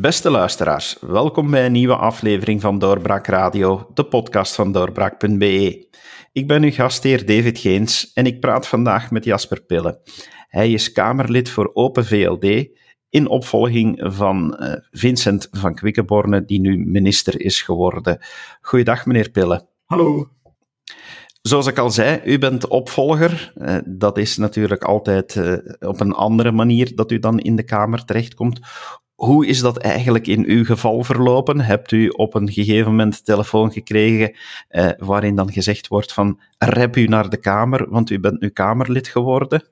Beste luisteraars, welkom bij een nieuwe aflevering van Doorbraak Radio, de podcast van doorbraak.be. Ik ben uw gastheer David Geens en ik praat vandaag met Jasper Pille. Hij is Kamerlid voor Open VLD in opvolging van uh, Vincent van Quickenborne, die nu minister is geworden. Goeiedag, meneer Pille. Hallo. Zoals ik al zei, u bent opvolger. Uh, dat is natuurlijk altijd uh, op een andere manier dat u dan in de Kamer terechtkomt. Hoe is dat eigenlijk in uw geval verlopen? Hebt u op een gegeven moment telefoon gekregen uh, waarin dan gezegd wordt van rep u naar de Kamer, want u bent nu Kamerlid geworden?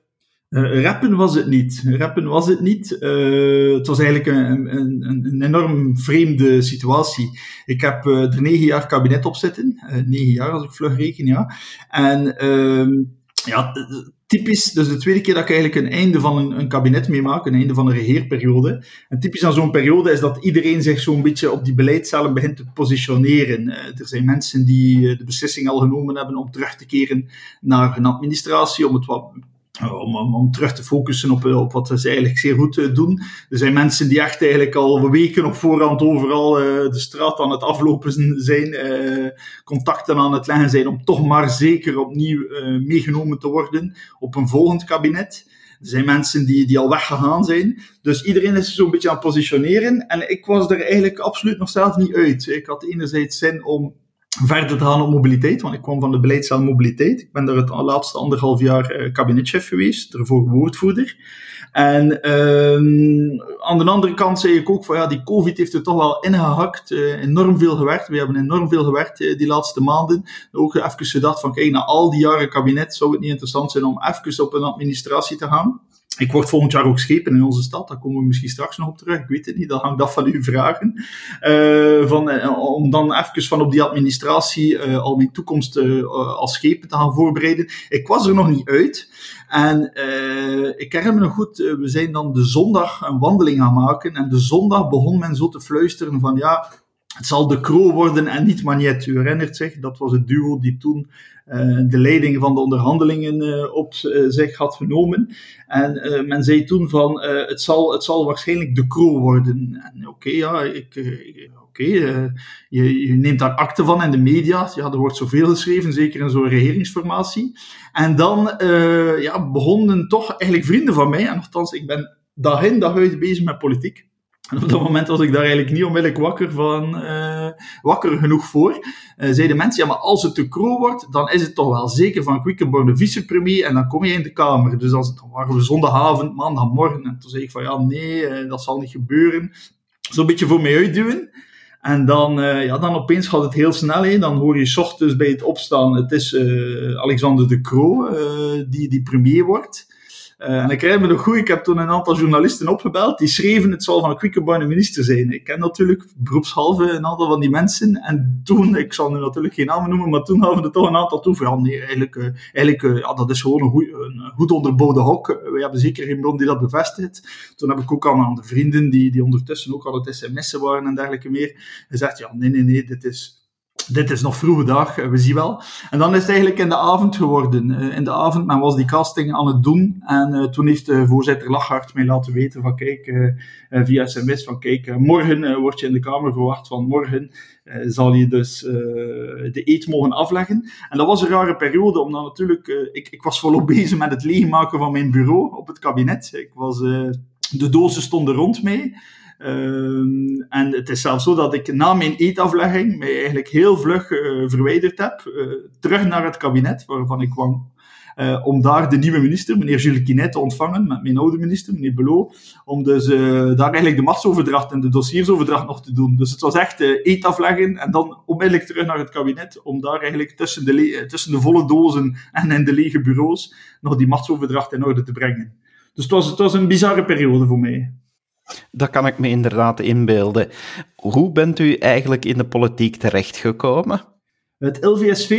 Uh, rappen was het niet. Rappen was het niet. Uh, het was eigenlijk een, een, een, enorm vreemde situatie. Ik heb uh, er negen jaar kabinet op zitten. negen jaar als ik vlug reken, ja. En ehm, ja, typisch, dus de tweede keer dat ik eigenlijk een einde van een, een kabinet meemaak, een einde van een regeerperiode. En typisch aan zo'n periode is dat iedereen zich zo'n beetje op die beleidszalen begint te positioneren. Uh, er zijn mensen die de beslissing al genomen hebben om terug te keren naar hun administratie, om het wat om, om, om, terug te focussen op, op wat ze eigenlijk zeer goed uh, doen. Er zijn mensen die echt eigenlijk al weken op voorhand overal uh, de straat aan het aflopen zijn, uh, contacten aan het leggen zijn, om toch maar zeker opnieuw meegenomen te worden op een volgend kabinet. Er zijn mensen die, die al weggegaan zijn. Dus iedereen is zo'n beetje aan het positioneren. En ik was er eigenlijk absoluut nog zelf niet uit. Ik had enerzijds zin om verder te gaan op mobiliteit, want ik kwam van de beleidszaal mobiliteit. Ik ben daar het laatste anderhalf jaar uh, kabinetchef geweest, daarvoor woordvoerder. En uh, aan de andere kant zei ik ook van ja, die COVID heeft er toch wel ingehakt, uh, enorm veel gewerkt. We hebben enorm veel gewerkt uh, die laatste maanden. Ook even gedacht van kijk, na al die jaren kabinet zou het niet interessant zijn om even op een administratie te gaan. Ik word volgend jaar ook schepen in onze stad. Daar komen we misschien straks nog op terug. Ik weet het niet. Dat hangt af van uw vragen. Uh, van, uh, om dan even van op die administratie uh, al mijn toekomst als schepen te gaan voorbereiden. Ik was er nog niet uit. En ik herinner me nog goed, we zijn dan de zondag een wandeling gaan maken. En de zondag begon men zo te fluisteren van ja, het zal de Croo worden en niet. U herinnert zich, dat was het duo die toen uh, de leiding van de onderhandelingen uh, op uh, zich had genomen. En men zei toen van, het, zal, het zal waarschijnlijk de Croo worden. En oké, ja, ik... Oké, okay, je, je, neemt daar akte van in de media. Ja, er wordt zoveel geschreven, zeker in zo'n regeringsformatie. En dan ja, begonnen toch eigenlijk vrienden van mij, en nogthans, ik ben dag in dag uit bezig met politiek. En op dat moment was ik daar eigenlijk niet onmiddellijk wakker, van, uh, wakker genoeg voor. Uh, zeiden mensen, ja, maar als het te Croo wordt, dan is het toch wel zeker van Quickenborn de vicepremier en dan kom je in de Kamer. Dus als, dan waren we zondagavond, maandagmorgen. En toen zei ik van, ja, nee, uh, dat zal niet gebeuren. Zo'n beetje voor mij uitduwen. En dan, ja, dan opeens gaat het heel snel heen. Dan hoor je ochtends bij het opstaan, het is Alexander de Croo die, die premier wordt. Uh, en ik herinner me nog goed, ik heb toen een aantal journalisten opgebeld, die schreven het zal van Quickenborn minister zijn. Ik ken natuurlijk beroepshalve een aantal van die mensen. En toen, ik zal nu natuurlijk geen namen noemen, maar toen hadden we er toch een aantal toe nee, eigenlijk, uh, eigenlijk uh, ja, dat is gewoon een een goed onderbouwde hok. We hebben zeker geen bron die dat bevestigt. Toen heb ik ook aan, aan de vrienden, die, die ondertussen ook al het sms'en waren en dergelijke meer, gezegd, ja, nee, nee, nee, dit is dit is nog vroege dag, we zien wel. En dan is het eigenlijk in de avond geworden. Uh, in de avond, men was die casting aan het doen. En uh, toen heeft de voorzitter Lachart mij laten weten van kijk, uh, via sms van kijk, morgen word je in de Kamer verwacht van morgen zal je dus de eet mogen afleggen. En dat was een rare periode, omdat natuurlijk, ik, ik was volop bezig met het leegmaken van mijn bureau op het kabinet. Ik was, de dozen stonden rond mij. Um, en het is zelfs zo dat ik na mijn eetaflegging mij eigenlijk heel vlug uh, verwijderd heb, uh, terug naar het kabinet waarvan ik kwam. Uh, om daar de nieuwe minister, meneer Jules Quinet, te ontvangen, met mijn oude minister, meneer Belot, om dus daar eigenlijk de machtsoverdracht en de dossiersoverdracht nog te doen. Dus het was echt eetafleggen en dan onmiddellijk terug naar het kabinet, om daar eigenlijk tussen de, tussen de volle dozen en in de lege bureaus nog die machtsoverdracht in orde te brengen. Dus het was, het was een bizarre periode voor mij. Dat kan ik me inderdaad inbeelden. Hoe bent u eigenlijk in de politiek terechtgekomen? Het LVSV.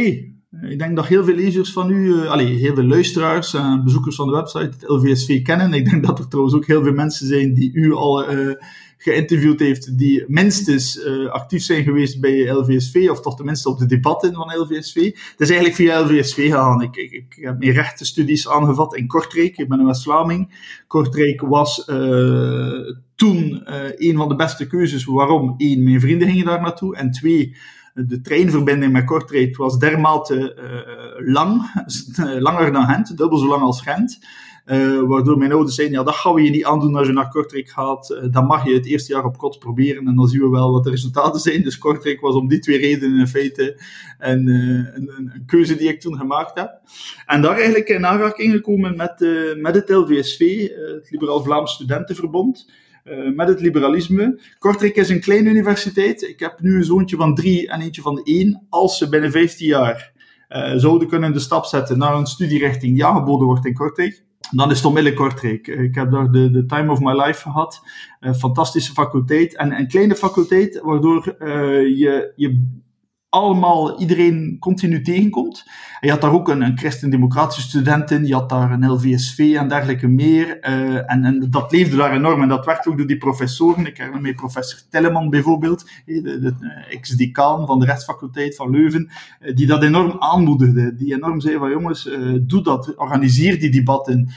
Ik denk dat heel veel lezers van u, uh, allez, heel veel luisteraars en bezoekers van de website het LVSV kennen. Ik denk dat er trouwens ook heel veel mensen zijn die u al uh, geïnterviewd heeft, die minstens uh, actief zijn geweest bij LVSV, of toch tenminste op de debatten van LVSV. Het is eigenlijk via LVSV gegaan. Ik, ik, ik heb mijn rechtenstudies aangevat in Kortrijk. Ik ben een West-Vlaming. Kortrijk was uh, toen een van de beste keuzes. Waarom? Eén, mijn vrienden gingen daar naartoe. En twee, de treinverbinding met Kortrijk was dermate lang, langer dan Gent, dubbel zo lang als Gent. Uh, waardoor mijn ouders zeiden, ja, dat gaan we je niet aandoen als je naar Kortrijk gaat. Uh, dan mag je het eerste jaar op kot proberen en dan zien we wel wat de resultaten zijn. Dus Kortrijk was om die twee redenen in feite een, uh, een, een, keuze die ik toen gemaakt heb. En daar eigenlijk in aanraking gekomen met, met het LVSV, het Liberaal Vlaams Studentenverbond. met het liberalisme. Kortrijk is een kleine universiteit. Ik heb nu een zoontje van drie en eentje van één. Als ze binnen 15 jaar zouden kunnen de stap zetten naar een studierichting die aangeboden wordt in Kortrijk, dan is het onmiddellijk Kortrijk. Ik heb daar de, de time of my life gehad. Een fantastische faculteit. En een kleine faculteit, waardoor uh, je, je allemaal iedereen continu tegenkomt. En je had daar ook een, een christendemocratische student in, je had daar een LVSV en dergelijke meer. Uh, en, en dat leefde daar enorm en dat werd ook door die professoren. Ik herinner me professor Telleman bijvoorbeeld, de, de, de eh, ex-decaan van de rechtsfaculteit van Leuven, uh, die dat enorm aanmoedigde. Die enorm zei van jongens, doe dat, organiseer die debatten.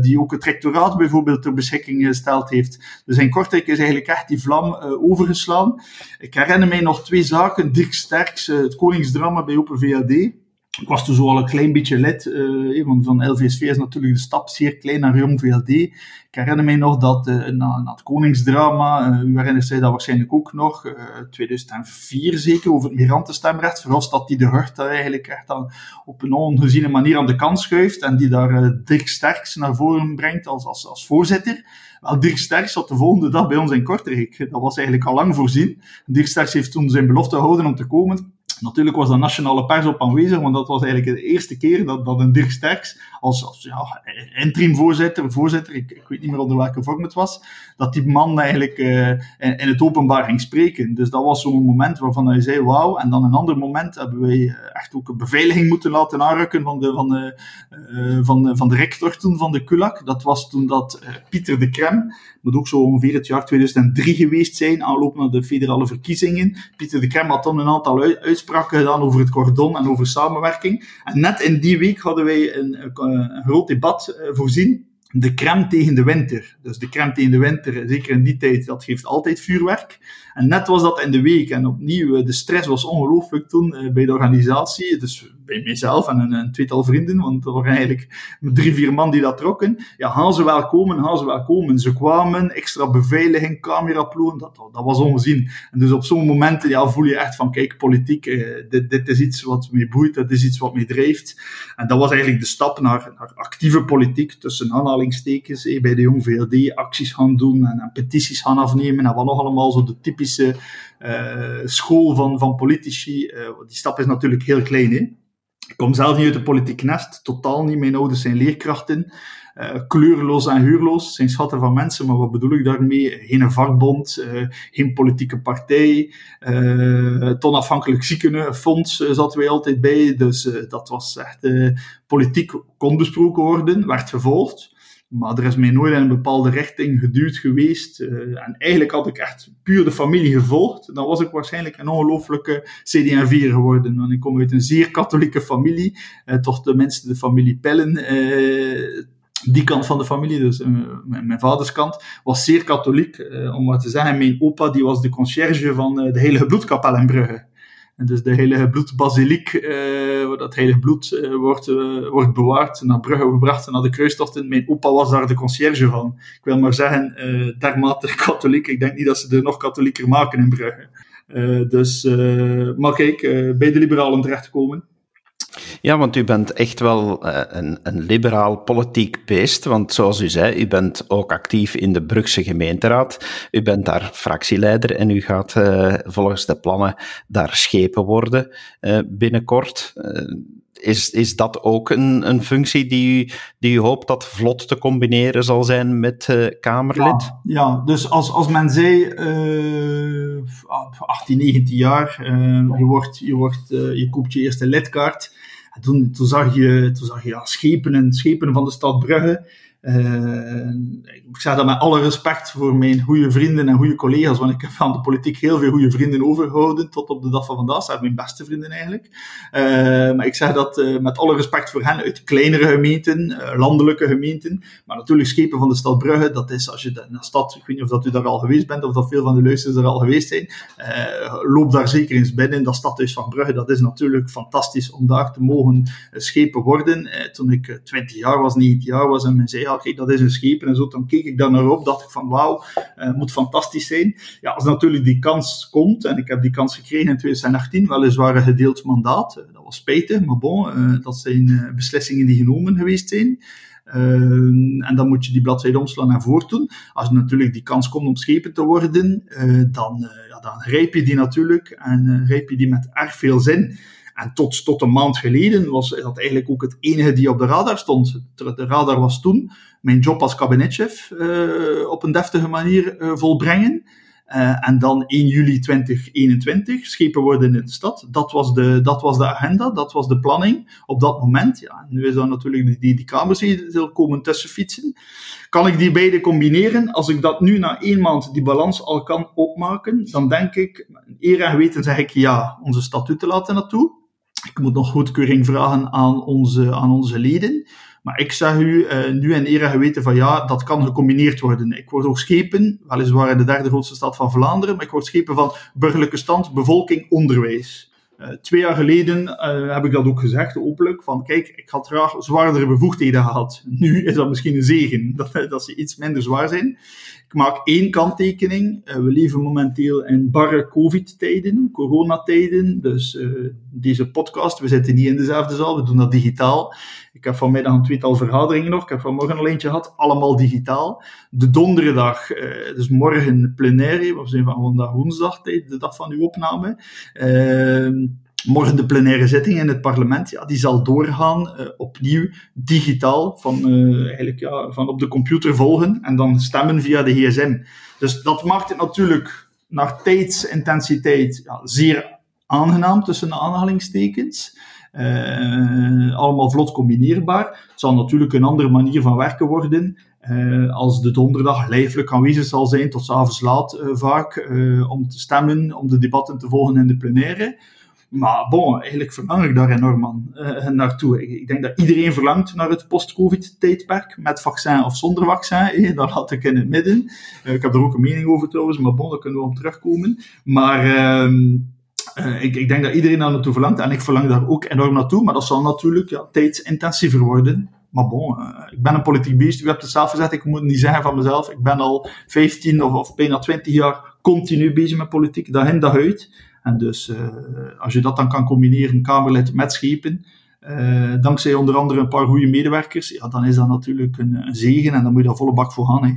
die ook het rectoraat bijvoorbeeld ter beschikking gesteld heeft. Dus in Kortrijk is eigenlijk echt die vlam overgeslaan. Ik herinner mij nog twee zaken. Dirk Sterks, het koningsdrama bij Open VAD ik was toen zo al een klein beetje lid, uh, want van LVSV is natuurlijk de stap zeer klein naar Jong VLD. Ik herinner mij nog dat uh, na, het Koningsdrama, uh, herinnert zich dat waarschijnlijk ook nog, 2004 zeker, over het migrantenstemrecht, dat die de Hurt eigenlijk echt dan op een ongeziene manier aan de kant schuift en die daar Dirk Sterks naar voren brengt als, als, als voorzitter. Wel, Dirk Sterks zat de volgende dag bij ons in Kortrijk. Dat was eigenlijk al lang voorzien. Dirk Sterks heeft toen zijn belofte gehouden om te komen. Natuurlijk was de nationale pers op aanwezig, want dat was eigenlijk de eerste keer dat, dat een Dirk Sterks als, als ja, interim voorzitter, voorzitter ik, ik, weet niet meer onder welke vorm het was, dat die man eigenlijk uh, in, het openbaar ging spreken. Dus dat was zo'n moment waarvan hij zei, wauw. En dan een ander moment hebben wij eh, echt ook een beveiliging moeten laten aanrukken van de, van de, uh, van, van de rector toen van de KULAK. Dat was toen dat Pieter de Krem, moet ook zo ongeveer het jaar 2003 geweest zijn, aanloop naar de federale verkiezingen. Pieter de Krem had dan een aantal uitspraken gedaan over het cordon en over samenwerking. En net in die week hadden wij een, een groot debat eh, voorzien de crème tegen de winter. Dus de crème tegen de winter, zeker in die tijd, dat geeft altijd vuurwerk. En net was dat in de week. En opnieuw, eh, de stress was ongelooflijk toen uh, bij de organisatie. Dus bij mijzelf en een, tweetal vrienden, want er waren eigenlijk drie, vier man die dat trokken. Ja, gaan ze wel komen, gaan ze wel komen. Ze kwamen, extra beveiliging, cameraploegen, dat, dat was ongezien. En dus op zo'n momenten ja, voel je echt van, kijk, politiek, eh, dit, dit is iets wat me boeit, dat is iets wat me drijft. En dat was eigenlijk de stap naar, naar actieve politiek, tussen aanhalingstekens, eh, bij de Jong VLD, acties gaan doen en, petities gaan afnemen en wat nog allemaal zo de typische uh, school van, van politici. Uh, die stap is natuurlijk heel klein, hè. Ik kom zelf niet uit de politiek nest, totaal niet. Mijn ouders zijn leerkrachten. Uh, kleurloos en huurloos, zijn schatten van mensen, maar wat bedoel ik daarmee? Geen vakbond, uh, geen politieke partij, uh, het onafhankelijk ziekenfonds zaten wij altijd bij, dus dat was echt, politiek kon besproken worden, werd gevolgd. Maar er is mij nooit in een bepaalde richting geduwd geweest. Uh, en eigenlijk had ik echt puur de familie gevolgd. Dan was ik waarschijnlijk een ongelooflijke CD&V geworden. Want ik kom uit een zeer katholieke familie. Uh, toch tenminste de familie Pellen. Uh, die kant van de familie, dus mijn, vaders kant, was zeer katholiek. om maar te zeggen, mijn opa die was de conciërge van de Heilige Bloedkapel in Brugge. En dus de heilige bloedbasiliek, uh, waar dat heilige bloed uh, wordt, uh, wordt bewaard, naar Brugge gebracht en naar de kruistochten. Mijn opa was daar de conciërge van. Ik wil maar zeggen, dermate katholiek. Ik denk niet dat ze er nog katholieker maken in Brugge. dus, maar kijk, bij de liberalen terechtkomen. Ja, want u bent echt wel uh, een, een, liberaal politiek beest. Want zoals u zei, u bent ook actief in de Brugse gemeenteraad. U bent daar fractieleider en u gaat uh, volgens de plannen daar schepen worden uh, binnenkort. is, is dat ook een, een functie die u, die u hoopt dat vlot te combineren zal zijn met Kamerlid? Ja, dus als, als men zei 18, 19 jaar, je, wordt, je, wordt, je koopt je eerste lidkaart toen, toen zag je, toen zag je ja, schepen en schepen van de stad Brugge. Uh, ik zeg dat met alle respect voor mijn goede vrienden en goede collega's, want ik heb van de politiek heel veel goede vrienden overgehouden tot op de dag van vandaag. Dat zijn mijn beste vrienden eigenlijk. Uh, maar ik zeg dat uh, met alle respect voor hen uit kleinere gemeenten, landelijke gemeenten. Maar natuurlijk schepen van de stad Brugge, dat is als je in de stad, ik weet niet of dat u daar al geweest bent of dat veel van de luisteraars er al geweest zijn, loop daar zeker eens binnen. Dat stadhuis van Brugge, dat is natuurlijk fantastisch om daar te mogen schepen worden. toen ik 20 jaar was, 19 jaar was en men zei kijk, dat is een schepen en zo, dan keek ik daar naar op, dacht ik van, wauw, uh, moet fantastisch zijn. Ja, als natuurlijk die kans komt, en ik heb die kans gekregen in 2018, weliswaar een gedeeld mandaat, uh, dat was spijtig, maar bon, uh, dat zijn beslissingen die genomen geweest zijn. en dan moet je die bladzijde omslaan en voortdoen. Als natuurlijk die kans komt om schepen te worden, dan, ja, dan grijp je die natuurlijk en grijp je die met erg veel zin. En tot, tot een maand geleden was dat eigenlijk ook het enige die op de radar stond. De radar was toen mijn job als kabinetchef uh, op een deftige manier uh, volbrengen. Uh, en dan 1 juli 2021 schepen worden in de stad. Dat was de, dat was de agenda, dat was de planning op dat moment. Ja, nu is dan natuurlijk die, die, die kamers die komen tussen fietsen. Kan ik die beide combineren? Als ik dat nu na één maand die balans al kan opmaken, dan denk ik, eer en geweten zeg ik ja, onze statuten laten naartoe. Ik moet nog goedkeuring vragen aan onze, aan onze leden. Maar ik zeg u uh, nu en ere geweten van ja, dat kan gecombineerd worden. Ik word ook schepen, weliswaar in de derde grootste stad van Vlaanderen, maar ik word schepen van burgerlijke stand, bevolking, onderwijs. Uh, twee jaar geleden uh, heb ik dat ook gezegd, openlijk, van kijk, ik had graag zwaardere bevoegdheden gehad. Nu is dat misschien een zegen, dat, dat ze iets minder zwaar zijn. Ik maak één kanttekening. Uh, we leven momenteel in barre COVID-tijden, coronatijden. Dus uh, deze podcast, we zitten niet in dezelfde zaal, we doen dat digitaal. Ik heb vanmiddag een tweetal vergaderingen nog. Ik heb vanmorgen een eentje gehad, allemaal digitaal. De donderdag, uh, dus morgen plenaire, we zijn van vandaag woensdag, de dag van uw opname. Uh, morgen de plenaire zitting in het parlement, ja, die zal doorgaan, uh, opnieuw digitaal, van, uh, eigenlijk, ja, van op de computer volgen en dan stemmen via de gsm. Dus dat maakt het natuurlijk naar tijdsintensiteit ja, zeer aangenaam, tussen aanhalingstekens. Uh, allemaal vlot combineerbaar. Het zal natuurlijk een andere manier van werken worden. Als de donderdag lijfelijk aanwezig zal zijn, tot s'avonds laat vaak, om te stemmen, om de debatten te volgen in de plenaire. Maar bon, eigenlijk verlang ik daar enorm aan, uh, naartoe. Ik, denk dat iedereen verlangt naar het post-COVID-tijdperk, met vaccin of zonder vaccin. Eh, dat had ik in het midden. Uh, ik heb er ook een mening over trouwens, maar bon, daar kunnen we op terugkomen. Maar uh, ik, ik, denk dat iedereen daar naartoe verlangt en ik verlang daar ook enorm naartoe. Maar dat zal natuurlijk ja, tijdsintensiever worden. Maar bon, ik ben een politiek beest. U hebt het zelf gezegd, ik moet niet zeggen van mezelf. Ik ben al 15 of, of bijna 20 jaar continu bezig met politiek, dag in dag uit. En dus uh, als je dat dan kan combineren, Kamerlid met schepen, uh, dankzij onder andere een paar goede medewerkers, ja, dan is dat natuurlijk een, een zegen en dan moet je daar volle bak voor gaan. Hè.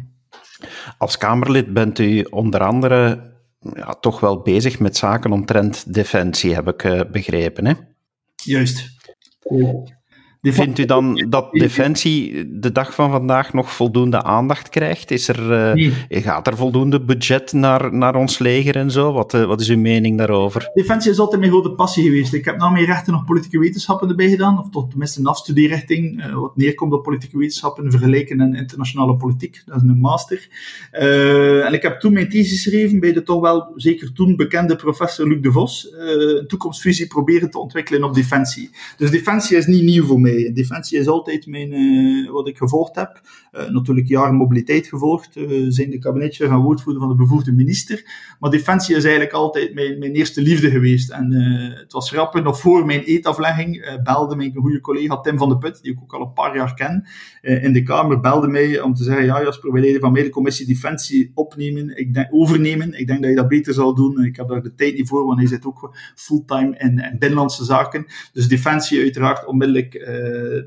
Als Kamerlid bent u onder andere ja, toch wel bezig met zaken omtrent defensie, heb ik uh, begrepen. Hè? Juist. Vindt u dan dat Defensie de dag van vandaag nog voldoende aandacht krijgt? Is er, uh, nee. Gaat er voldoende budget naar, naar ons leger en zo? Wat, uh, wat is uw mening daarover? Defensie is altijd mijn grote passie geweest. Ik heb na mijn rechten nog politieke wetenschappen erbij gedaan, of tot tenminste een afstudeerrichting, uh, wat neerkomt op politieke wetenschappen vergeleken en internationale politiek. Dat is een master. en ik heb toen mijn thesis geschreven bij de toch wel, zeker toen bekende professor Luc de Vos, een toekomstvisie proberen te ontwikkelen op defensie. Dus defensie is niet nieuw voor mij. Defensie is altijd mijn, uh, wat ik gevolgd heb. Uh, natuurlijk jaren mobiliteit gevolgd, zijn de kabinetje en woordvoerder van de bevoegde minister. Maar Defensie is eigenlijk altijd mijn, mijn eerste liefde geweest. En het was grappig, nog voor mijn eetaflegging belde mijn goede collega Tim van de Put, die ik ook al een paar jaar ken, in de Kamer, belde mij om te zeggen, ja Jasper, wij leden van mij commissie Defensie opnemen, ik denk, overnemen. Ik denk dat je dat beter zal doen. Ik heb daar de tijd niet voor, want hij zit ook fulltime in, in binnenlandse zaken. Dus Defensie uiteraard onmiddellijk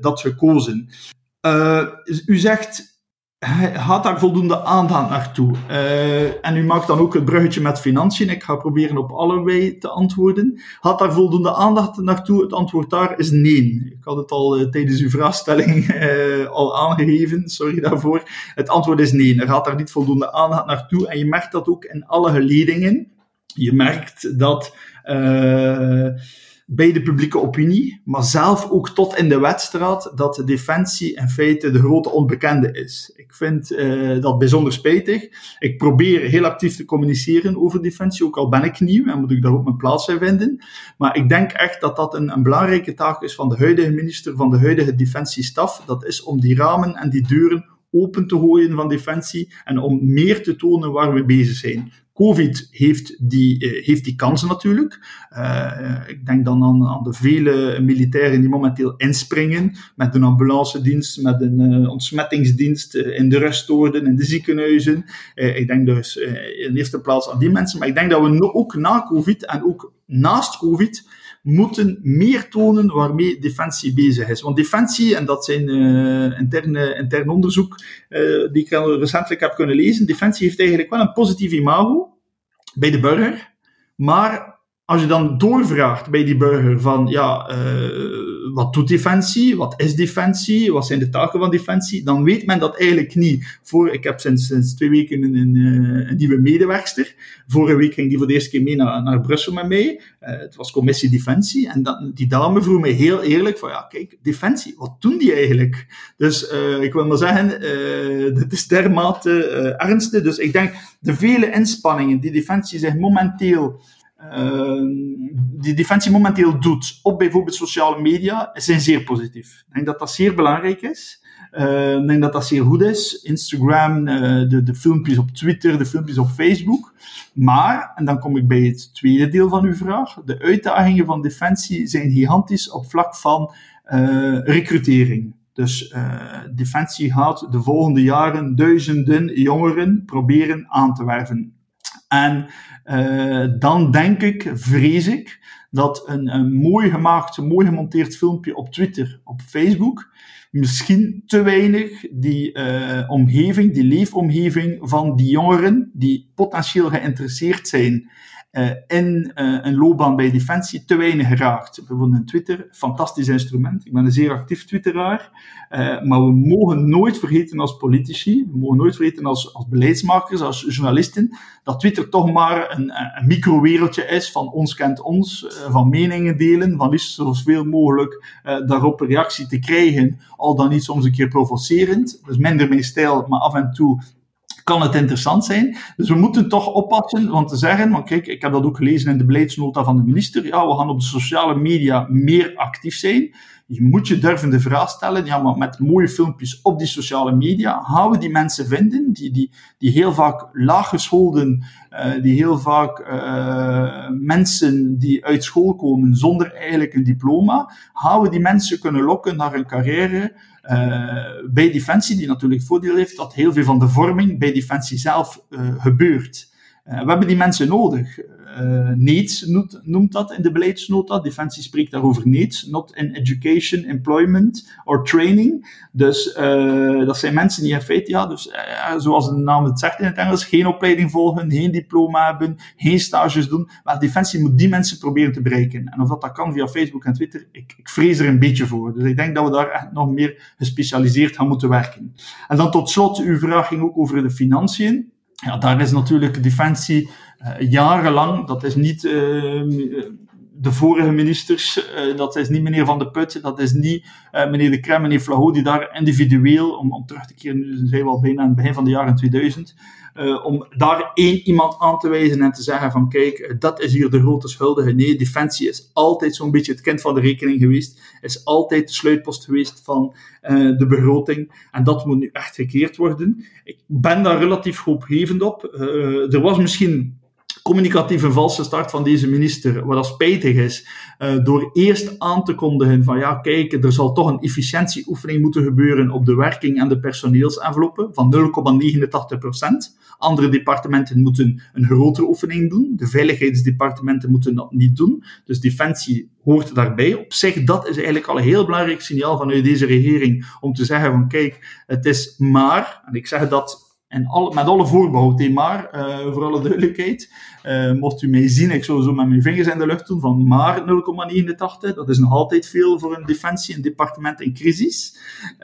dat gekozen. Uh, u zegt, had daar voldoende aandacht naartoe? Uh, en u maakt dan ook het bruggetje met financiën. Ik ga proberen op allebei te antwoorden. Had daar voldoende aandacht naartoe? Het antwoord daar is nee. Ik had het al tijdens uw vraagstelling al aangegeven. Sorry daarvoor. Het antwoord is nee. Er gaat daar niet voldoende aandacht naartoe. En je merkt dat ook in alle geledingen. Je merkt dat bij de publieke opinie, maar zelf ook tot in de wedstrijd, dat de defensie in feite de grote onbekende is. Ik vind uh, dat bijzonder spijtig. Ik probeer heel actief te communiceren over defensie, ook al ben ik nieuw en moet ik daar ook mijn plaats in vinden. Maar ik denk echt dat dat een, een belangrijke taak is van de huidige minister, van de huidige defensiestaf. Dat is om die ramen en die deuren open te gooien van defensie en om meer te tonen waar we bezig zijn. Covid heeft die, uh, heeft die kansen natuurlijk. Uh, ik denk dan aan, aan, de vele militairen die momenteel inspringen met een ambulancedienst, met een uh, ontsmettingsdienst in de ruststoorden, in de ziekenhuizen. ik denk dus in eerste plaats aan die mensen. Maar ik denk dat we ook na Covid en ook naast Covid moeten meer tonen waarmee Defensie bezig is. Want Defensie, en dat zijn uh, interne, intern onderzoek uh, die ik recentelijk heb kunnen lezen, Defensie heeft eigenlijk wel een positief imago bij de burger, maar als je dan doorvraagt bij die burger van, ja, wat doet defensie? Wat is defensie? Wat zijn de taken van defensie? Dan weet men dat eigenlijk niet. Voor, ik heb sinds, sinds twee weken een, een, een nieuwe medewerkster. Vorige week ging die voor de eerste keer mee naar, naar Brussel met mij. Uh, het was commissie defensie. En dat, die dame vroeg mij heel eerlijk van, ja, kijk, defensie, wat doen die eigenlijk? Dus uh, ik wil maar zeggen, dit is dermate ernstig. Dus ik denk, de vele inspanningen die defensie zich momenteel die Defensie momenteel doet op bijvoorbeeld sociale media, zijn zeer positief. Ik denk dat dat zeer belangrijk is. Uh, ik denk dat dat zeer goed is. Instagram, uh, de, de filmpjes op Twitter, de filmpjes op Facebook. Maar, en dan kom ik bij het tweede deel van uw vraag, de uitdagingen van Defensie zijn gigantisch op vlak van uh, recrutering. Dus Defensie gaat de volgende jaren duizenden jongeren proberen aan te werven. En uh, dan denk ik, vrees ik, dat een, een mooi gemaakt, mooi gemonteerd filmpje op Twitter, op Facebook, misschien te weinig die uh, omgeving, die leefomgeving van die jongeren die potentieel geïnteresseerd zijn in uh, een loopbaan bij Defensie te weinig geraakt. Bijvoorbeeld een Twitter, fantastisch instrument. Ik ben een zeer actief Twitteraar. Uh, maar we mogen nooit vergeten als politici, we mogen nooit vergeten als, als beleidsmakers, als journalisten, dat Twitter toch maar een, een microwereldje is van ons kent ons, van meningen delen, van liefst zoveel mogelijk daarop een reactie te krijgen, al dan niet soms een keer provocerend. Dus minder mijn stijl, maar af en toe kan het interessant zijn. Dus we moeten toch oppassen, want te zeggen, want kijk, ik heb dat ook gelezen in de beleidsnota van de minister, ja, we gaan op de sociale media meer actief zijn. Je moet je durven de vraag stellen, ja, maar met mooie filmpjes op die sociale media, gaan we die mensen vinden, die, die, die heel vaak laaggescholden, uh, die heel vaak uh, mensen die uit school komen zonder eigenlijk een diploma, gaan we die mensen kunnen lokken naar een carrière bij Defensie, die natuurlijk voordeel heeft dat heel veel van de vorming bij Defensie zelf uh, gebeurt. Uh, we hebben die mensen nodig. Uh, NEEDS noemt, noemt, dat in de beleidsnota. Defensie spreekt daarover NEEDS, not in education, employment or training. Dus uh, dat zijn mensen die in feite, ja, dus, uh, zoals de naam het zegt in het Engels, geen opleiding volgen, geen diploma hebben, geen stages doen. Maar Defensie moet die mensen proberen te bereiken. En of dat, dat kan via Facebook en Twitter, ik, ik vrees er een beetje voor. Dus ik denk dat we daar echt nog meer gespecialiseerd gaan moeten werken. En dan tot slot, uw vraag ging ook over de financiën. Ja, daar is natuurlijk Defensie uh, jarenlang, dat is niet uh, de vorige ministers, uh, dat is niet meneer Van de Put, dat is niet meneer De Krem, meneer Flaho, die daar individueel, om, om terug te keren, nu zijn we al bijna aan het begin van de jaren 2000, uh, om daar één iemand aan te wijzen en te zeggen van kijk, dat is hier de grote schuldige. Nee, Defensie is altijd zo'n beetje het kind van de rekening geweest, is altijd de sluitpost geweest van de begroting en dat moet nu echt gekeerd worden. Ik ben daar relatief hoopgevend op. Er was misschien communicatieve valse start van deze minister, wat dat spijtig is, uh, door eerst aan te kondigen van ja, kijk, er zal toch een efficiëntieoefening moeten gebeuren op de werking en de personeelsenveloppen van 0,89%. Andere departementen moeten een grotere oefening doen. De veiligheidsdepartementen moeten dat niet doen. Dus Defensie hoort daarbij. Op zich, dat is eigenlijk al een heel belangrijk signaal vanuit deze regering om te zeggen van kijk, het is maar, en ik zeg dat en alle, met alle voorbehoud, maar, uh, voor alle duidelijkheid. Uh, mocht u mij zien, ik zou zo met mijn vingers in de lucht doen van maar 0,89. Dat is nog altijd veel voor een defensie, een departement in crisis.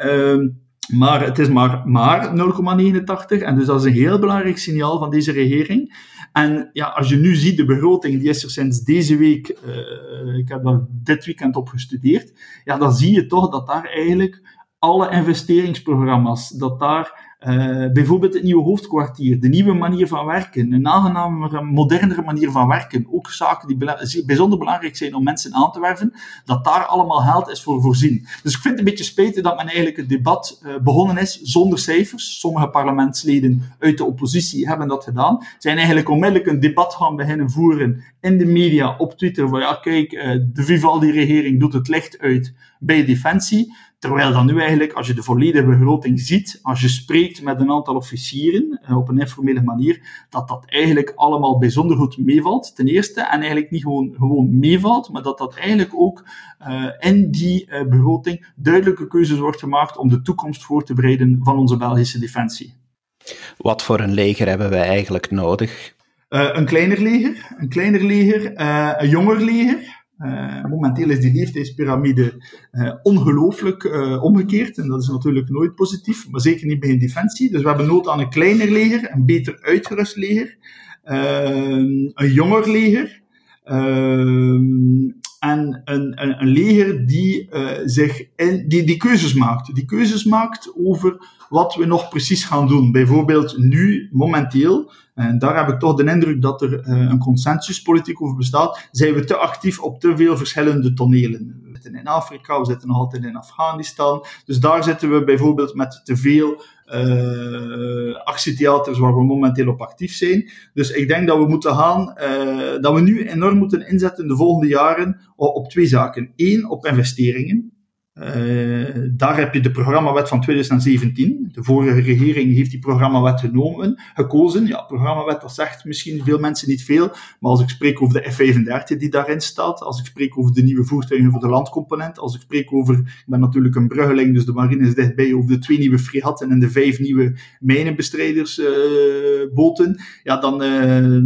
Uh, maar het is maar, maar 0,89. En dus dat is een heel belangrijk signaal van deze regering. En ja, als je nu ziet, de begroting, die is er sinds deze week, uh, ik heb daar dit weekend op gestudeerd, ja, dan zie je toch dat daar eigenlijk alle investeringsprogramma's, dat daar uh, bijvoorbeeld het nieuwe hoofdkwartier, de nieuwe manier van werken, een aangenamere, modernere manier van werken, ook zaken die bijzonder belangrijk zijn om mensen aan te werven, dat daar allemaal geld is voor voorzien. Dus ik vind het een beetje spijtig dat men eigenlijk het debat uh, begonnen is zonder cijfers. Sommige parlementsleden uit de oppositie hebben dat gedaan. Zijn eigenlijk onmiddellijk een debat gaan beginnen voeren in de media, op Twitter, van ja, kijk, uh, de Vivaldi-regering doet het licht uit bij Defensie. Terwijl dan nu eigenlijk, als je de volledige begroting ziet, als je spreekt met een aantal officieren eh, op een informele manier, dat dat eigenlijk allemaal bijzonder goed meevalt, ten eerste. En eigenlijk niet gewoon, gewoon meevalt, maar dat dat eigenlijk ook uh, in die uh, begroting duidelijke keuzes wordt gemaakt om de toekomst voor te bereiden van onze Belgische defensie. Wat voor een leger hebben wij eigenlijk nodig? een kleiner leger, een kleiner leger, een jonger leger. Uh, momenteel is die leeftijdspyramide uh, ongelooflijk uh, omgekeerd. En dat is natuurlijk nooit positief, maar zeker niet bij een defensie. Dus we hebben nood aan een kleiner leger, een beter uitgerust leger, een jonger leger. En een, een, een, leger die, zich in, die, die keuzes maakt. Die keuzes maakt over wat we nog precies gaan doen. Bijvoorbeeld nu, momenteel, en daar heb ik toch de indruk dat er uh, een consensuspolitiek over bestaat, zijn we te actief op te veel verschillende tonelen. We zitten in Afrika, we zitten nog altijd in Afghanistan. Dus daar zitten we bijvoorbeeld met te veel uh, actietheaters waar we momenteel op actief zijn. Dus ik denk dat we moeten gaan, uh, dat we nu enorm moeten inzetten de volgende jaren op, op twee zaken. Eén, op investeringen. Uh, daar heb je de programmawet van 2017. De vorige regering heeft die programmawet genomen, gekozen. Ja, programmawet, dat zegt misschien veel mensen niet veel. Maar als ik spreek over de F-35 die daarin staat, als ik spreek over de nieuwe voertuigen voor de landcomponent, als ik spreek over, ik ben natuurlijk een bruggeling, dus de marine is dichtbij, over de twee nieuwe fregatten en de vijf nieuwe mijnenbestrijdersboten, uh, ja, dan... Uh,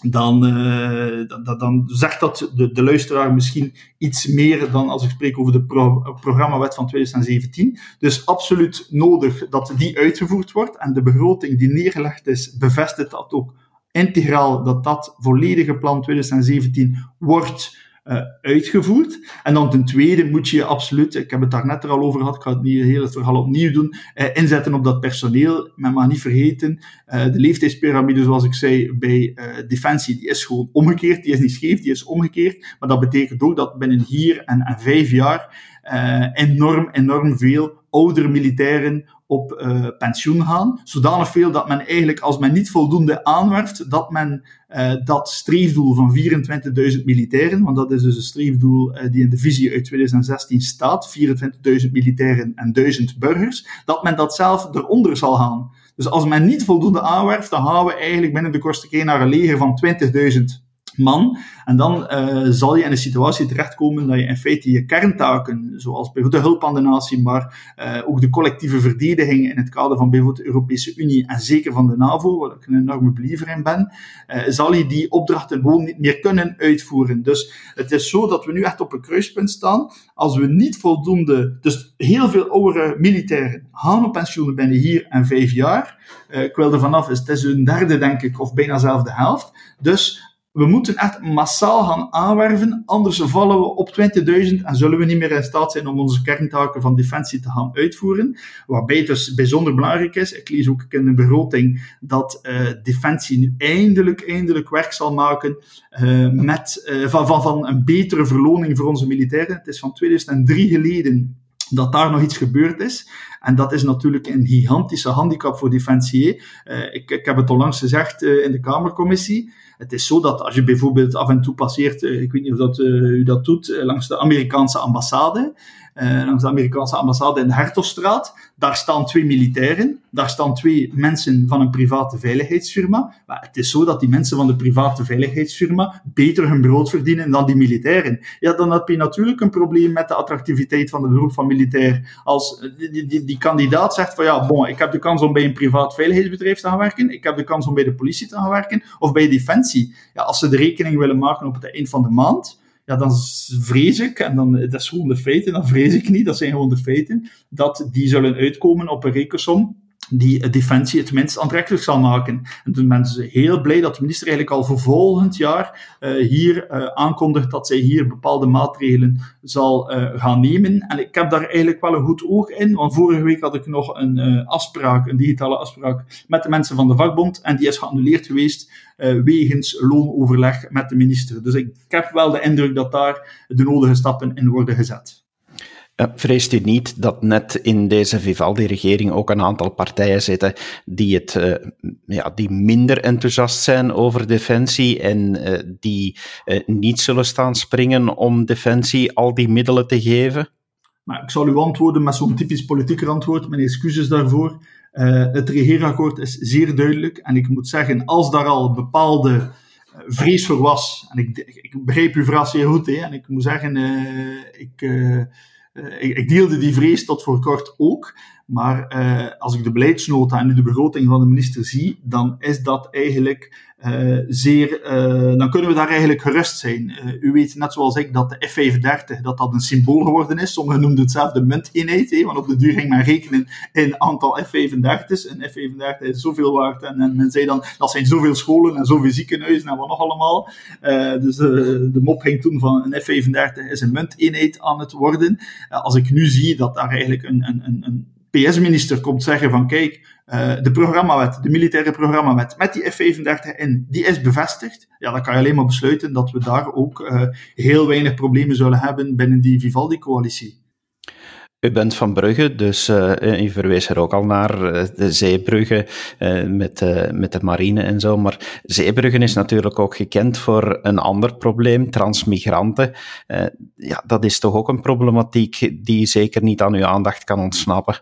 dan, uh, dan, dan, zegt dat de, de, luisteraar misschien iets meer dan als ik spreek over de pro, programmawet van 2017. Dus absoluut nodig dat die uitgevoerd wordt. En de begroting die neergelegd is, bevestigt dat ook integraal, dat dat volledige plan 2017 wordt uh, uitgevoerd. En dan ten tweede moet je absoluut, ik heb het daar net er al over gehad, ik ga het niet heel het verhaal opnieuw doen, uh, inzetten op dat personeel. Men mag niet vergeten, uh, de leeftijdspyramide, zoals ik zei, bij Defensie, die is gewoon omgekeerd. Die is niet scheef, die is omgekeerd. Maar dat betekent ook dat binnen hier en, en vijf jaar enorm, enorm veel oudere militairen op uh, pensioen gaan. Zodanig veel dat men eigenlijk, als men niet voldoende aanwerft, dat men uh, dat streefdoel van 24.000 militairen, want dat is dus een streefdoel uh, die in de visie uit 2016 staat, 24.000 militairen en 1000 burgers, dat men dat zelf eronder zal gaan. Dus als men niet voldoende aanwerft, dan gaan we eigenlijk binnen de kortste keer naar een leger van 20.000 man. En dan uh, zal je in een situatie terechtkomen dat je in feite je kerntaken, zoals bijvoorbeeld de hulp aan de natie, maar uh, ook de collectieve verdediging in het kader van bijvoorbeeld de Europese Unie en zeker van de NAVO, waar ik een enorme believer in ben, uh, zal je die opdrachten gewoon niet meer kunnen uitvoeren. Dus het is zo dat we nu echt op een kruispunt staan. Als we niet voldoende, dus heel veel oudere militairen gaan op pensioen binnen hier en vijf jaar. ik wil er vanaf, is het is een derde denk ik, of bijna zelf de helft. Dus we moeten echt massaal gaan aanwerven, anders vallen we op 20.000 en zullen we niet meer in staat zijn om onze kerntaken van defensie te gaan uitvoeren. Waarbij dus bijzonder belangrijk is, ik lees ook in de begroting, dat uh, defensie nu eindelijk, eindelijk werk zal maken uh, met, uh, van, van, van een betere verloning voor onze militairen. Het is van 2003 geleden dat daar nog iets gebeurd is. En dat is natuurlijk een gigantische handicap voor Defensie. Uh, ik, ik heb het onlangs gezegd uh, in de Kamercommissie. Het is zo dat als je bijvoorbeeld af en toe passeert, uh, ik weet niet of dat, u dat doet, langs de Amerikaanse ambassade, uh, langs de Amerikaanse ambassade in de Hertogstraat. Daar staan twee militairen, daar staan twee mensen van een private veiligheidsfirma. Maar het is zo dat die mensen van de private veiligheidsfirma beter hun brood verdienen dan die militairen. Ja, dan heb je natuurlijk een probleem met de attractiviteit van het beroep van militair. Als die, die, die kandidaat zegt van ja, ik heb de kans om bij een privaat veiligheidsbedrijf te gaan werken, ik heb de kans om bij de politie te gaan werken, of bij Defensie. Ja, als ze de rekening willen maken op het eind van de maand, ja, dan vrees ik, en dan, dat is gewoon de feiten, dan vrees ik niet, dat zijn gewoon de feiten, dat die zullen uitkomen op een rekensom die Defensie het minst aantrekkelijk zal maken. En toen ben ze heel blij dat de minister eigenlijk al voor volgend jaar uh, hier uh, aankondigt dat zij hier bepaalde maatregelen zal gaan nemen. En ik heb daar eigenlijk wel een goed oog in, want vorige week had ik nog een afspraak, een digitale afspraak met de mensen van de vakbond, en die is geannuleerd geweest wegens loonoverleg met de minister. Dus ik heb wel de indruk dat daar de nodige stappen in worden gezet. Eh, vreest u niet dat net in deze Vivaldi-regering ook een aantal partijen zitten die, het, uh, ja, die minder enthousiast zijn over defensie en uh, die niet zullen staan springen om defensie al die middelen te geven? Maar ik zal u antwoorden met zo'n typisch politieker antwoord. Mijn excuses daarvoor. Het regeerakkoord is zeer duidelijk. En ik moet zeggen, als daar al bepaalde vrees voor was, en ik, ik begreep uw vraag zeer goed, hè, en ik moet zeggen, ik eh, ik, ik, deelde die vrees tot voor kort ook. Maar als ik de beleidsnota en nu de begroting van de minister zie, dan is dat eigenlijk zeer, uh, dan kunnen we daar eigenlijk gerust zijn. u weet net zoals ik dat de F-35 dat dat een symbool geworden is. Sommigen noemden het zelf de munteenheid, hè, want op de duur ging men rekenen in aantal F-35's. Een F-35 is zoveel waard en, en, men zei dan dat zijn zoveel scholen en zoveel ziekenhuizen en wat nog allemaal. dus de mop ging toen van een F-35 is een munteenheid aan het worden. als ik nu zie dat daar eigenlijk een, een, een PS-minister komt zeggen van kijk, uh, de programmawet, de militaire programmawet met die F-35 in, die is bevestigd. Ja, dan kan je alleen maar besluiten dat we daar ook uh, heel weinig problemen zullen hebben binnen die Vivaldi-coalitie. U bent van Brugge, dus uh, u verwees er ook al naar, de Zeebrugge uh, met, met de marine en zo. Maar Zeebrugge is natuurlijk ook gekend voor een ander probleem, transmigranten. ja, dat is toch ook een problematiek die zeker niet aan uw aandacht kan ontsnappen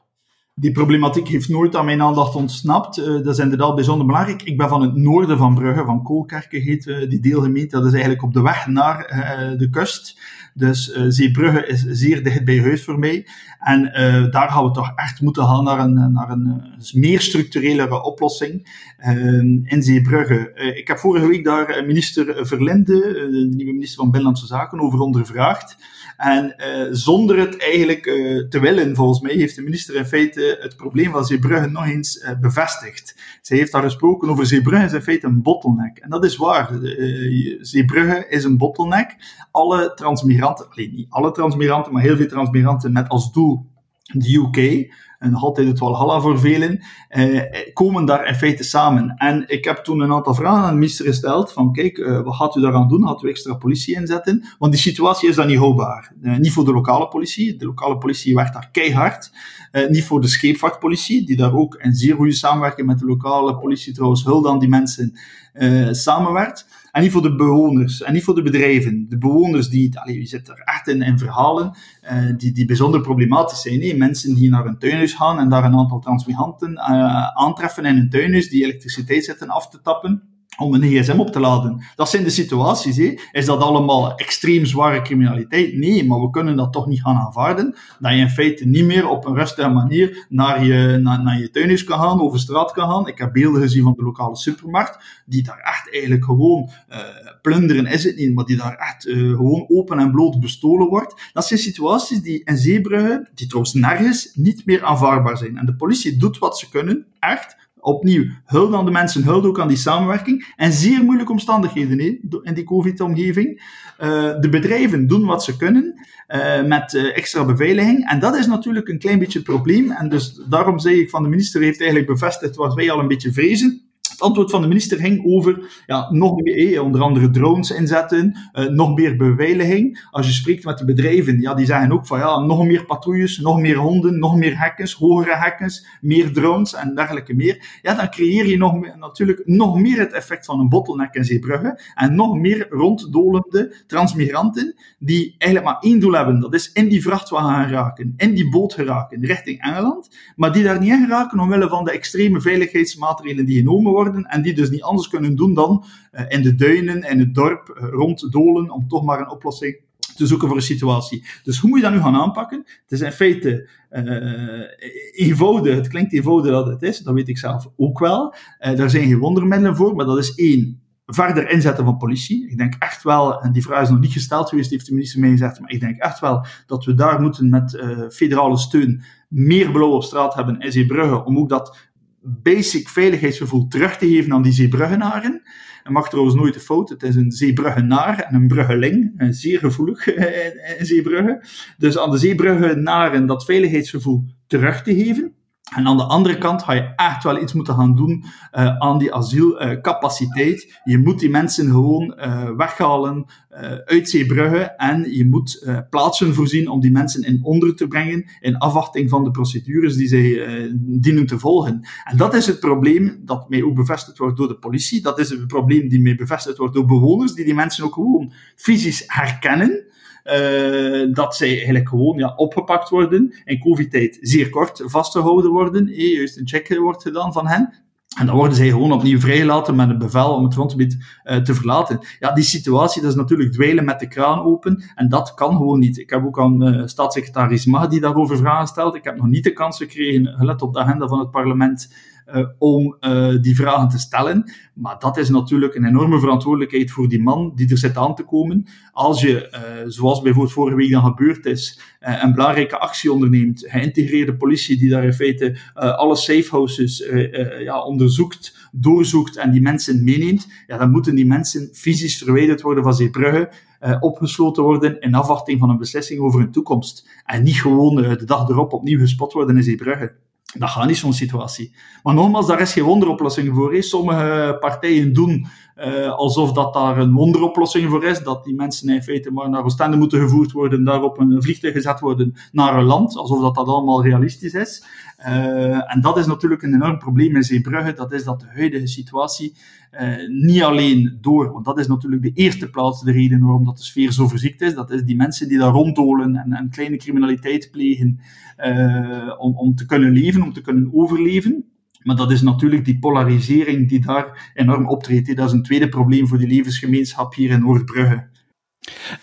die problematiek heeft nooit aan mijn aandacht ontsnapt. Uh, dat is inderdaad bijzonder belangrijk. Ik ben van het noorden van Brugge, van Koolkerken heet uh, die deelgemeente. Dat is eigenlijk op de weg naar uh, de kust. Dus Zeebrugge is zeer dicht bij huis voor mij. En daar gaan we toch echt moeten gaan naar een, naar een meer structurelere oplossing in Zeebrugge. ik heb vorige week daar minister Verlinde, de nieuwe minister van Binnenlandse Zaken, over ondervraagd. En uh, zonder het eigenlijk uh, te willen, volgens mij, heeft de minister in feite het probleem van Zeebrugge nog eens uh, bevestigd. Zij heeft daar gesproken over Zeebrugge is in feite een bottleneck. En dat is waar. Zeebrugge is een bottleneck. Alle transmigranten, alleen niet alle transmigranten, maar heel veel transmigranten met als doel de UK, en altijd het Walhalla voor velen, eh, komen daar in feite samen. En ik heb toen een aantal vragen aan de minister gesteld, van kijk, eh, wat gaat u daaraan doen? Gaat u extra politie inzetten? Want die situatie is dan niet houdbaar. Eh, niet voor de lokale politie, de lokale politie werkt daar keihard. Eh, niet voor de scheepvaartpolitie, die daar ook in zeer goede samenwerking met de lokale politie trouwens hulde aan die mensen uh, samenwerkt. En niet voor de bewoners en niet voor de bedrijven. De bewoners die, allee, je zit er echt in, in verhalen uh, die, die bijzonder problematisch zijn. Nee? Mensen die naar een tuinhuis gaan en daar een aantal transmigranten uh, aantreffen in een tuinhuis die elektriciteit zitten af te tappen om een gsm op te laden. Dat zijn de situaties. Hè. Is dat allemaal extreem zware criminaliteit? Nee, maar we kunnen dat toch niet gaan aanvaarden. Dat je in feite niet meer op een rustige manier naar je, naar, naar je tuinhuis kan gaan, over straat kan gaan. Ik heb beelden gezien van de lokale supermarkt, die daar echt eigenlijk gewoon, uh, plunderen is het niet, maar die daar echt uh, gewoon open en bloot bestolen wordt. Dat zijn situaties die in Zeebrugge, die trouwens nergens, niet meer aanvaardbaar zijn. En de politie doet wat ze kunnen, echt, opnieuw, hulde aan de mensen, hulde ook aan die samenwerking. En zeer moeilijke omstandigheden in die COVID-omgeving. Uh, de bedrijven doen wat ze kunnen uh, met uh, extra beveiliging. En dat is natuurlijk een klein beetje het probleem. En dus daarom zeg ik van de minister heeft eigenlijk bevestigd wat wij al een beetje vrezen. Het antwoord van de minister ging over ja, nog meer, eh, onder andere drones inzetten, uh, nog meer beveiliging. Als je spreekt met de bedrijven, ja, die zeggen ook van ja, nog meer patrouilles, nog meer honden, nog meer hekkens, hogere hekkens, meer drones en dergelijke meer. Ja, dan creëer je nog meer, natuurlijk nog meer het effect van een bottleneck in Zeebrugge en nog meer ronddolende transmigranten die eigenlijk maar één doel hebben. Dat is in die vrachtwagen gaan raken, in die boot geraken, richting Engeland, maar die daar niet in geraken omwille van de extreme veiligheidsmaatregelen die genomen worden en die dus niet anders kunnen doen dan uh, in de duinen, in het dorp, uh, ronddolen om toch maar een oplossing te zoeken voor een situatie. Dus hoe moet je dat nu gaan aanpakken? Het is in feite uh, eenvoudig, het klinkt eenvoudig dat het is, dat weet ik zelf ook wel. daar zijn geen wondermiddelen voor, maar dat is één, verder inzetten van politie. Ik denk echt wel, en die vraag is nog niet gesteld geweest, heeft de minister mij gezegd, maar ik denk echt wel dat we daar moeten met uh, federale steun meer blauw op straat hebben in Zeebrugge, om ook dat basic veiligheidsgevoel terug te geven aan die zeebruggenaren. En mag trouwens nooit de fout. Het is een zeebruggenaar en een bruggeling. Zeer gevoelig in zeebruggen. Dus aan de zeebruggenaren dat veiligheidsgevoel terug te geven. En aan de andere kant ga je echt wel iets moeten gaan doen uh, aan die asielcapaciteit. je moet die mensen gewoon uh, weghalen uh, uit Zeebrugge en je moet plaatsen voorzien om die mensen in onder te brengen in afwachting van de procedures die zij dienen te volgen. En dat is het probleem dat mij ook bevestigd wordt door de politie. Dat is het probleem die mij bevestigd wordt door bewoners die die mensen ook gewoon fysisch herkennen. Uh, dat zij eigenlijk gewoon ja, opgepakt worden, in covid-tijd zeer kort vastgehouden worden, eh, juist een check wordt gedaan van hen, en dan worden zij gewoon opnieuw vrijgelaten met een bevel om het grondgebied uh, te verlaten. Ja, die situatie, dat is natuurlijk dweilen met de kraan open. En dat kan gewoon niet. Ik heb ook aan uh, staatssecretaris Mahdi daarover vragen gesteld. Ik heb nog niet de kans gekregen, gelet op de agenda van het parlement, om die vragen te stellen. Maar dat is natuurlijk een enorme verantwoordelijkheid voor die man die er zit aan te komen. Als je, zoals bijvoorbeeld vorige week dan gebeurd is, een belangrijke actie onderneemt, geïntegreerde politie die daar in feite alle safehouses ja, onderzoekt, doorzoekt en die mensen meeneemt, ja, dan moeten die mensen fysisch verwijderd worden van Zeebrugge, uh, opgesloten worden in afwachting van een beslissing over hun toekomst. En niet gewoon de dag erop opnieuw gespot worden in Zeebrugge. Dat gaat niet zo'n situatie. Maar nogmaals, daar is geen wonderoplossing voor. Sommige partijen doen uh, alsof dat daar een wonderoplossing voor is, dat die mensen in feite maar naar Oostende moeten gevoerd worden, daar op een vliegtuig gezet worden naar een land, alsof dat, dat allemaal realistisch is. Uh, en dat is natuurlijk een enorm probleem in Zeebrugge, dat is dat de huidige situatie uh, niet alleen door, want dat is natuurlijk de eerste plaats de reden waarom dat de sfeer zo verziekt is, dat is die mensen die daar ronddolen en, en kleine criminaliteit plegen om, om te kunnen leven, om te kunnen overleven. Maar dat is natuurlijk die polarisering die daar enorm optreedt. Dat is een tweede probleem voor die levensgemeenschap hier in Noordbrugge.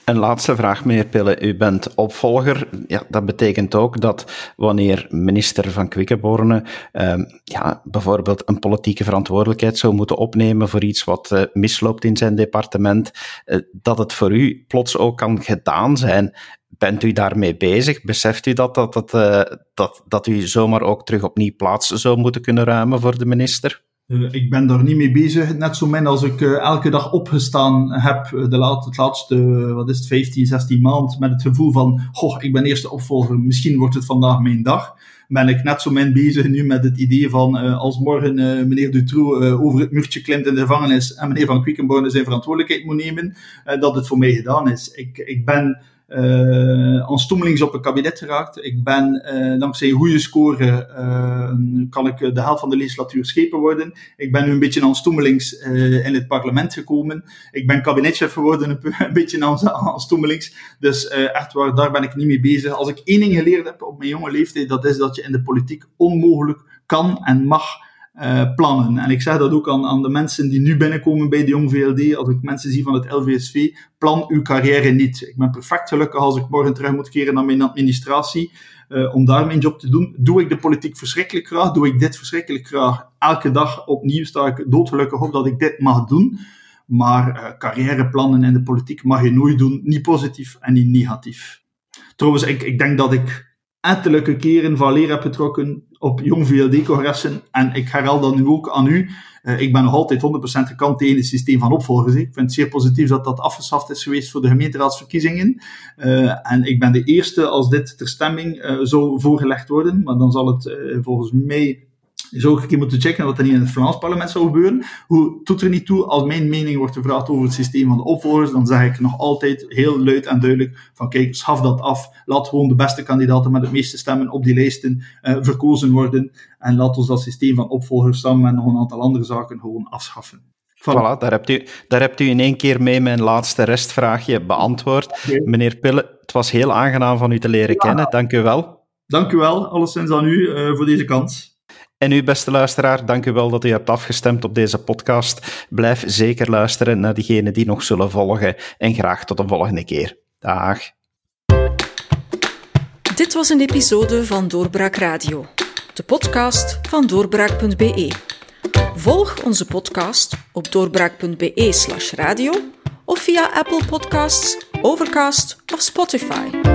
Een laatste vraag, meneer Pille. U bent opvolger. Ja, dat betekent ook dat wanneer minister van Quickenborne eh, ja, bijvoorbeeld een politieke verantwoordelijkheid zou moeten opnemen voor iets wat uh, misloopt in zijn departement, uh, dat het voor u plots ook kan gedaan zijn. Bent u daarmee bezig? Beseft u dat, dat, dat, uh, dat, dat u zomaar ook terug opnieuw plaats zou moeten kunnen ruimen voor de minister? Uh, ik ben daar niet mee bezig. Net zo min als ik uh, elke dag opgestaan heb, de laat, het laatste, wat is het, 15, 16 maand, met het gevoel van, goh, ik ben eerste opvolger, misschien wordt het vandaag mijn dag. Ben ik net zo min bezig nu met het idee van, als morgen meneer Dutroux over het muurtje klimt in de gevangenis en meneer Van Quickenborne zijn verantwoordelijkheid moet nemen, dat het voor mij gedaan is. Ik, ik ben uh, aanstommelings op een kabinet geraakt. Ik ben uh, dankzij goede score uh, kan ik de helft van de legislatuur schepen worden. Ik ben nu een beetje aanstommelings in het parlement gekomen. Ik ben kabinetchef geworden, een, beetje aanstommelings. Dus echt waar, daar ben ik niet mee bezig. Als ik één ding geleerd heb op mijn jonge leeftijd, dat is dat je in de politiek onmogelijk kan en mag uh, plannen. En ik zeg dat ook aan, aan de mensen die nu binnenkomen bij de Jong VLD, als ik mensen zie van het LVSV, plan uw carrière niet. Ik ben perfect gelukkig als ik morgen terug moet keren naar mijn administratie, uh, om daar mijn job te doen. Doe ik de politiek verschrikkelijk graag, doe ik dit verschrikkelijk graag. Elke dag opnieuw sta ik doodgelukkig op dat ik dit mag doen. Maar uh, carrièreplannen in de politiek mag je nooit doen, niet positief en niet negatief. Trouwens, ik, ik denk dat ik ettelijke keren van leer heb getrokken op jong VLD-congressen. En ik herhaal dat nu ook aan u. Uh, ik ben nog altijd 100% gekant tegen het systeem van opvolgers. Ik vind het zeer positief dat dat afgeschaft is geweest voor de gemeenteraadsverkiezingen. Uh, en ik ben de eerste als dit ter stemming uh, zou voorgelegd worden. Maar dan zal het volgens mij zou ook een keer moeten checken wat er niet in het Vlaams parlement zou gebeuren. Hoe doet er niet toe, als mijn mening wordt gevraagd over het systeem van de opvolgers, dan zeg ik nog altijd heel luid en duidelijk van kijk, schaf dat af. Laat gewoon de beste kandidaten met de meeste stemmen op die lijsten uh, verkozen worden. En laat ons dat systeem van opvolgers samen met nog een aantal andere zaken gewoon afschaffen. Voilà, voilà daar, hebt u, daar hebt u in één keer mee mijn laatste restvraagje beantwoord. Okay. Meneer Pille, het was heel aangenaam van u te leren ja. kennen. Dank u wel. Dank u wel, alleszins aan u uh, voor deze kans. En u, beste luisteraar, dank u wel dat u hebt afgestemd op deze podcast. Blijf zeker luisteren naar diegenen die nog zullen volgen. En graag tot de volgende keer. Dag. Dit was een episode van Doorbraak Radio, de podcast van doorbraak.be. Volg onze podcast op doorbraak.be/radio of via Apple Podcasts, Overcast of Spotify.